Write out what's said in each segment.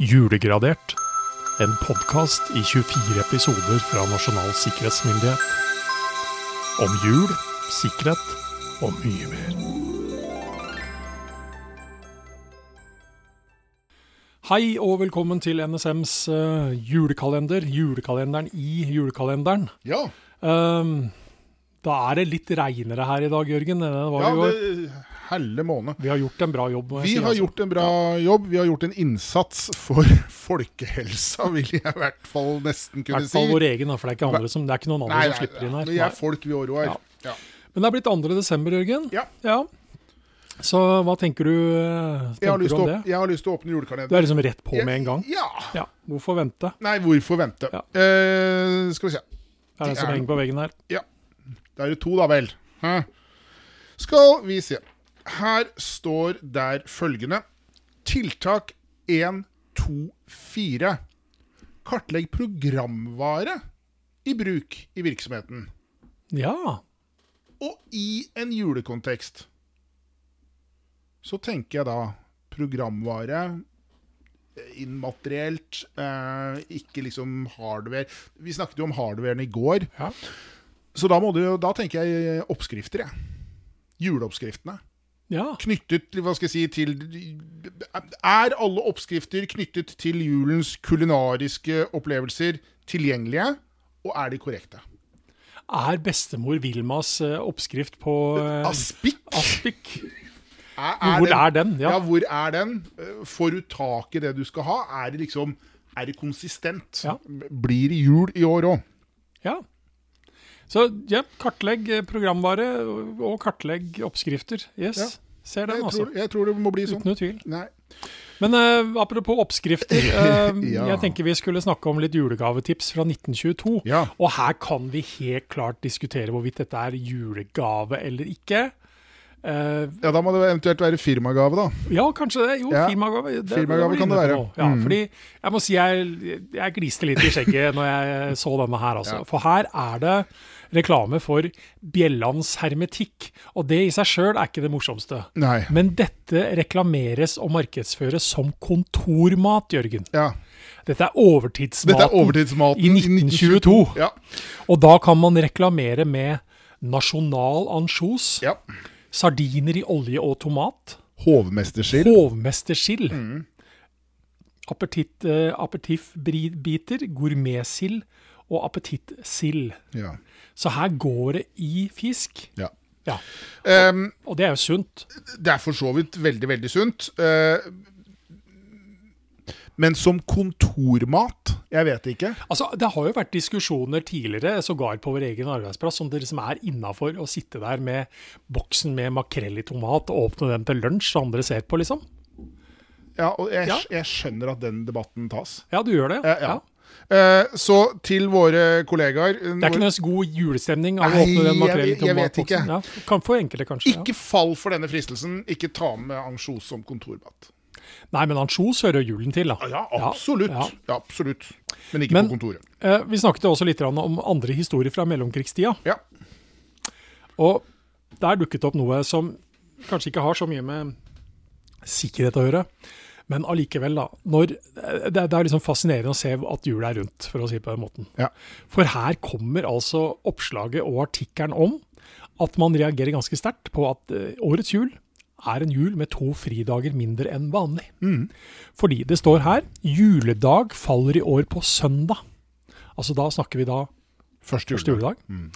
Julegradert. En podkast i 24 episoder fra Nasjonal sikkerhetsmyndighet. Om jul, sikkerhet og mye mer. Hei og velkommen til NSMs uh, julekalender. Julekalenderen i julekalenderen. Ja, Um, da er det litt reinere her i dag, Jørgen. Det var ja i går. det helle måned. Vi har gjort en bra jobb. Vi har altså. gjort en bra jobb. Vi har gjort en innsats for folkehelsa, vil jeg i hvert fall nesten kunne si. I hvert hvert si. fall vår egen, for det er ikke, andre som, det er ikke noen andre Nei, som slipper inn her. Vi er folk, vi òg, Roar. Ja. Ja. Men det er blitt 2. desember, Jørgen. Ja. Så hva tenker du, tenker Jeg, har lyst du til om å, det? jeg har lyst til å åpne Du er liksom rett på med en gang? Ja. Ja. Hvorfor vente? Nei, hvorfor vente? Ja. Uh, skal vi se. Er det Det som er- henger på veggen her? Ja. Da er det to, da vel. Hæ? Skal vi se. Her står der følgende. Tiltak 1, 2, 4. Kartlegg programvare i bruk i virksomheten. Ja. Og i en julekontekst så tenker jeg da programvare eh, immaterielt, eh, ikke liksom hardware. Vi snakket jo om hardwaren i går, Ja. så da, må du, da tenker jeg oppskrifter, jeg. Juleoppskriftene. Ja. Knyttet hva skal jeg si, til Er alle oppskrifter knyttet til julens kulinariske opplevelser tilgjengelige, og er de korrekte? Er bestemor Vilmas eh, oppskrift på eh, Aspik? aspik Er, er Hvor den- er den? Ja. Ja. hvor er den? Får du tak i det du skal ha? Er det liksom Er det konsistent? Ja. Blir det jul i år òg? ja. Så ja, kartlegg eh, programvare og- og kartlegg oppskrifter. Yes. Ja. Ser den, Jeg, altså. tror- jeg tror det må bli sånn. Uten noe tvil. Nei. Men uh, apropos oppskrifter. Uh, Ja. Jeg tenker vi skulle snakke om litt julegavetips fra 1922. Ja. Og her kan vi helt klart diskutere hvorvidt dette er julegave eller ikke. Eh, ja, da må det eventuelt være firmagave, da. ja, kanskje det. Jo, Ja. firmagave. Det, Firmagave det kan det være. Ja, Mm. fordi jeg må si jeg, jeg gliste litt i skjegget når jeg så denne her, altså. Ja. For her er det reklame for Bjellands hermetikk. Og det i seg sjøl er ikke det morsomste. Nei. Men dette reklameres og markedsføres som kontormat, Jørgen. Ja. Dette er overtidsmaten Dette er overtidsmaten i 1922. Ja. Og da kan man reklamere med nasjonal ansjos, ja. Sardiner i olje og tomat, Hovmesterskill. hovmestersild, Mm. eh, appetittbiter, gourmetsild og appetittsild. Ja. Så her går det i fisk. ja. Ja, Um, og det er jo sunt. det er for så vidt veldig, veldig sunt. Uh, men som kontormat Jeg vet ikke. Altså, Det har jo vært diskusjoner tidligere, sågar på vår egen arbeidsplass, om det liksom er innafor å sitte der med boksen med makrell i tomat og åpne den til lunsj, så andre ser på, liksom. Ja, og jeg, Ja. jeg skjønner at den debatten tas. Ja, du gjør det. Ja, ja. Eh, så til våre kollegaer Det er ikke noe god julestemning av å åpne den makrellen makrell i tomatboksen. Ja, kan for enkelte, kanskje. Ikke fall for denne fristelsen. Ikke ta med ansjos som kontormat. Nei, men ansjos hører julen til, da. Ja, absolutt. Ja. Ja, absolutt. Men ikke Men- på kontoret. Eh, vi snakket også litt om andre historier fra mellomkrigstida. Ja. Og der dukket opp noe som kanskje ikke har så mye med sikkerhet å gjøre. Men allikevel, da. Når, det, det er liksom fascinerende å se at jula er rundt, for å si det på den måten. Ja. For her kommer altså oppslaget og artikkelen om at man reagerer ganske sterkt på at eh, årets jul er en jul med to fridager mindre enn vanlig. Mm. Fordi det står her juledag faller i år på søndag. Altså da snakker vi da Første første juledag. Mm.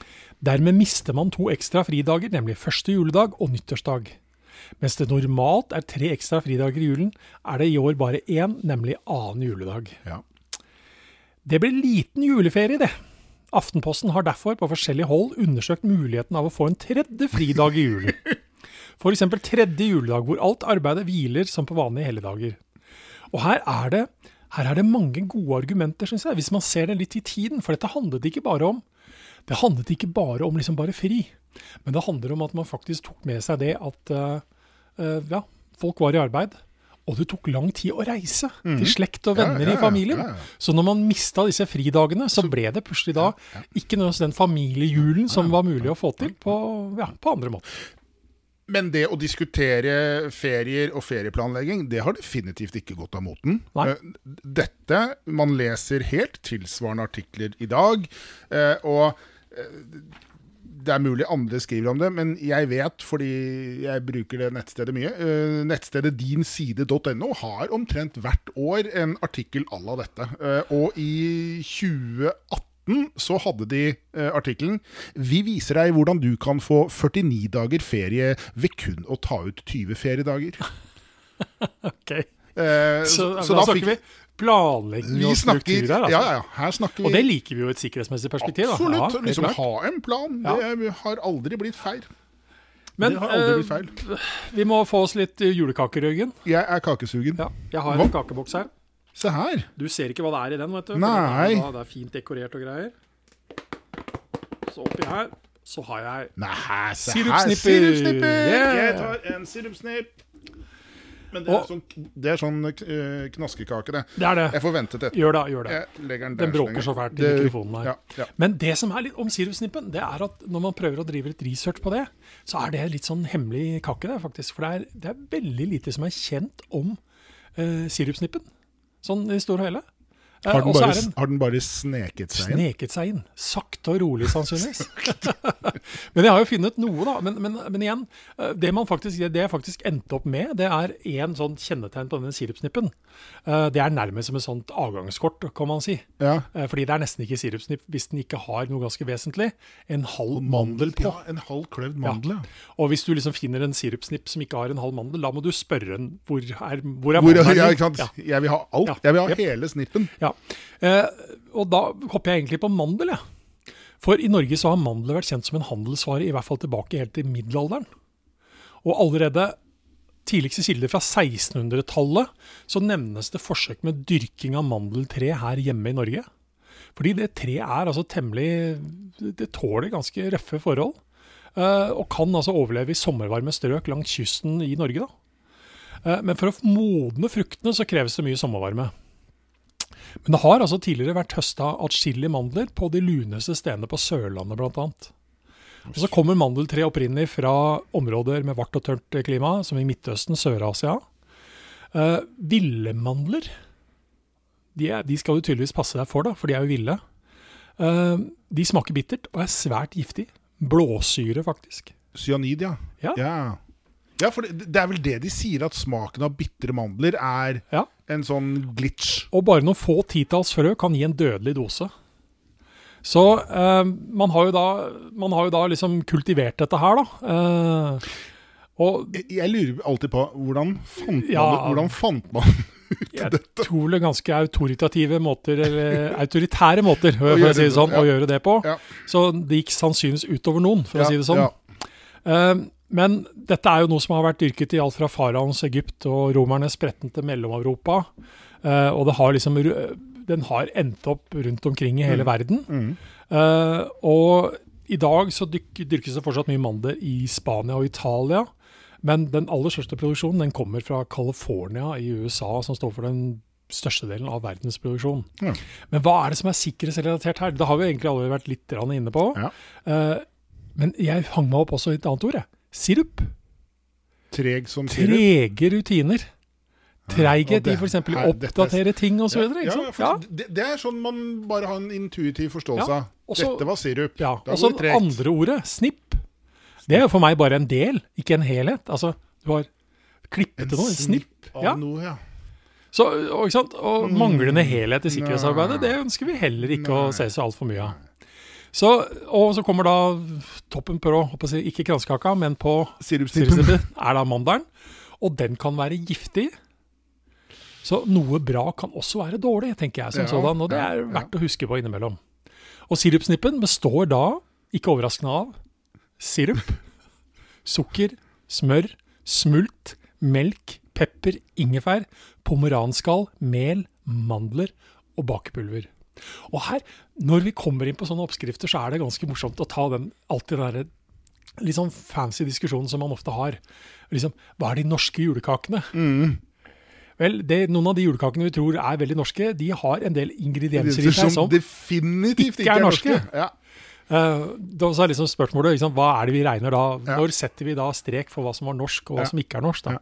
Dermed mister man to ekstra fridager, nemlig første juledag og nyttårsdag. Mens det normalt er tre ekstra fridager i julen, er det i år bare én, nemlig annen juledag. Ja. Det blir liten juleferie, det. Aftenposten har derfor på forskjellige hold undersøkt muligheten av å få en tredje fridag i julen. F.eks. tredje juledag, hvor alt arbeidet hviler som på vanlige helligdager. Og her er det her er det mange gode argumenter, syns jeg, hvis man ser det litt i tiden. For dette handlet ikke bare om det handlet ikke bare om liksom bare fri, men det handler om at man faktisk tok med seg det at uh, uh, ja, folk var i arbeid. Og det tok lang tid å reise til slekt og venner ja, ja, i familien. ja. Så når man mista disse fridagene, så ble det plutselig da ikke nødvendigvis den familiejulen som var mulig å få til på, ja, på andre måter. Men det å diskutere ferier og ferieplanlegging, det har definitivt ikke gått av moten. Nei. Eh, Dette Man leser helt tilsvarende artikler i dag, eh, og eh, det er mulig andre skriver om det, men jeg vet, fordi jeg bruker det nettstedet mye Nettstedet dinside.no har omtrent hvert år en artikkel à la dette. Og i 2018 så hadde de eh, artikkelen 'Vi viser deg hvordan du kan få 49 dager ferie ved kun å ta ut 20 feriedager'. Ok. Eh, Så, så da, da snakker vi planlegging og struktur her. Altså. Ja, ja, her snakker vi Og det liker vi jo i et sikkerhetsmessig perspektiv. Da. Absolutt. Ja, liksom ha en plan. Ja. Det har aldri blitt feil. Men det har aldri eh, blitt feil. vi må få oss litt eh, julekaker, Jørgen. Jeg er kakesugen. Ja, jeg har Hva? en kakeboks her. Se her. Du ser ikke hva det er i den, vet du. Nei. Det er, det er fint dekorert og greier. Så oppi her så har jeg Nei, se Sirupsnipper. her. Sirupsnipper! Yeah. Jeg tar en sirupsnipp. Men det er Og- sånn, det er sånn eh, knaskekake, det. Det er det. Jeg får vente til etterpå. Gjør det. gjør det. Jeg den Den bråker så fælt i Det- mikrofonen her. Ja, ja. Men det som er litt om sirupsnippen, det er at når man prøver å drive litt research på det, så er det litt sånn hemmelig kake, det, faktisk. For det er, det er veldig lite som er kjent om uh, sirupsnippen. Sånn i stor og. Eh, Har, den bare, den har den bare sneket seg inn? sneket seg inn. Sakte og rolig, sannsynligvis. men jeg har jo funnet noe, da. Men, men, men igjen, eh, det, man faktisk, det jeg faktisk endte opp med, det er én sånn kjennetegn på denne sirupsnippen. Eh, Det er nærmest som et sånt avgangskort, kan man si. Ja. Fordi det er nesten ikke sirupsnipp hvis den ikke har noe ganske vesentlig. En halv mandel på. Ja, en halv kløvd mandel, ja. Og hvis du liksom finner en sirupsnipp som ikke har en halv mandel, da må du spørre den hvor er, hvor er mandelen. ja, ikke sant? Jeg vil ha alt. Ja. Jeg vil ha hele snippen. Ja. Eh, og da hopper jeg egentlig på mandel, jeg. For i Norge så har mandel vært kjent som en handelsvare, i hvert fall tilbake helt til middelalderen. Og allerede tidligste kilder fra 1600-tallet så nevnes det forsøk med dyrking av mandeltre her hjemme i Norge. Fordi det treet er altså temmelig Det tåler ganske røffe forhold. eh, og kan altså overleve i sommervarme strøk langs kysten i Norge. da. Eh, Men for å modne fruktene så kreves det mye sommervarme. Men det har altså tidligere vært høsta atskillig mandler på de luneste stedene på Sørlandet bl.a. Og så kommer mandeltre opprinnelig fra områder med vart og tørt klima, som i Midtøsten, Sør-Asia. Uh, ville mandler de, er, de skal du tydeligvis passe deg for, da, for de er jo ville. Uh, de smaker bittert og er svært giftig. Blåsyre, faktisk. Cyanid, ja. Ja. ja. Ja, for det, det er vel det de sier, at smaken av bitre mandler er Ja. en sånn glitch. Og bare noen få titalls frø kan gi en dødelig dose. Så eh, man, har jo da, man har jo da liksom kultivert dette her, da. Eh, og Jeg, jeg lurer alltid på hvordan fant man, Ja. det- hvordan fant man jeg tror det er ganske autoritative måter, eller autoritære måter, å gjøre si det sånn, ja. å gjøre det på. Så det gikk sannsynligvis utover noen, for å si det sånn. ja. Eh, men dette er jo noe som har vært dyrket i alt fra faraoens Egypt og romernes spretten til Mellom-Europa. Eh, og det har liksom, den har endt opp rundt omkring i hele verden. Mm. Eh, og i dag så dyk, dyrkes det fortsatt mye mandel i Spania og Italia. Men den aller største produksjonen den kommer fra California i USA, som står for den største delen av verdens produksjon. Ja. Men hva er det som er sikkerhetsrelatert her? Det har vi egentlig allerede vært litt inne på. Ja. Eh, men jeg hang meg opp også i et annet ord. jeg. Sirup. Treg som sirup. Trege rutiner. Treighet i f.eks. å oppdatere ting osv. Ja, ja, Ja. Det, det er sånn man bare har en intuitiv forståelse av. Ja, Dette var sirup. Ja, og så det andre ordet, snipp. Det er for meg bare en del, ikke en helhet. Altså, du har klippet til noe, en snipp. av Ja. noe, ja. Så, og, og manglende helhet i sikkerhetsarbeidet, det ønsker vi heller ikke å Nei. se så altfor mye av. Så, og så kommer da toppen på, si, ikke kransekaka, men på Sirupsnippen. er da mandelen. Og den kan være giftig. Så noe bra kan også være dårlig, tenker jeg som Ja, sådan. Og det ja, er ja. verdt å huske på innimellom. Og sirupsnippen består da, ikke overraskende av, sirup, sukker, smør, smult, melk, pepper, ingefær, pomeranskall, mel, mandler og bakepulver. Og her, når vi kommer inn på sånne oppskrifter, så er det ganske morsomt å ta den alltid den derre litt sånn fancy diskusjonen som man ofte har. Liksom, hva er de norske julekakene? Mm. Vel, det, Noen av de julekakene vi tror er veldig norske, de har en del ingredienser i seg som som definitivt ikke er norske. Ja. Uh, da så er liksom spørsmålet liksom, hva er det vi regner da? Ja. Når setter vi da strek for hva som var norsk, og hva Ja. som ikke er norsk? da?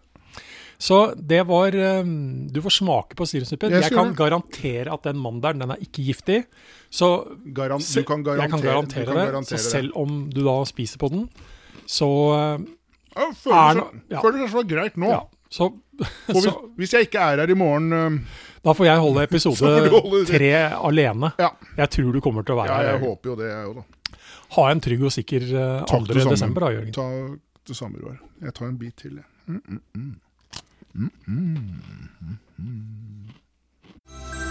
Så det var eh, Du får smake på sirunsnippen. Jeg Jeg, kan det. garantere at den mandelen den er ikke giftig. Så Garan du kan garantere, jeg kan garantere, kan det. så selv om du da spiser på den, så jeg. Ja, er føler, seg, ja. føler seg så greit nå. ja. Så, hvis, hvis jeg ikke er her i morgen eh, da får jeg holde episode tre alene. Ja, Jeg tror du kommer til å være her. ja jeg her. håper jo det, jeg òg, da. Ha en trygg og sikker eh, Takk 2. desember, da, Jørgen. Ta det samme, Roar. Jeg tar en bit til, jeg. Mm, mm, mm. 음, 음, 음, 음, 음.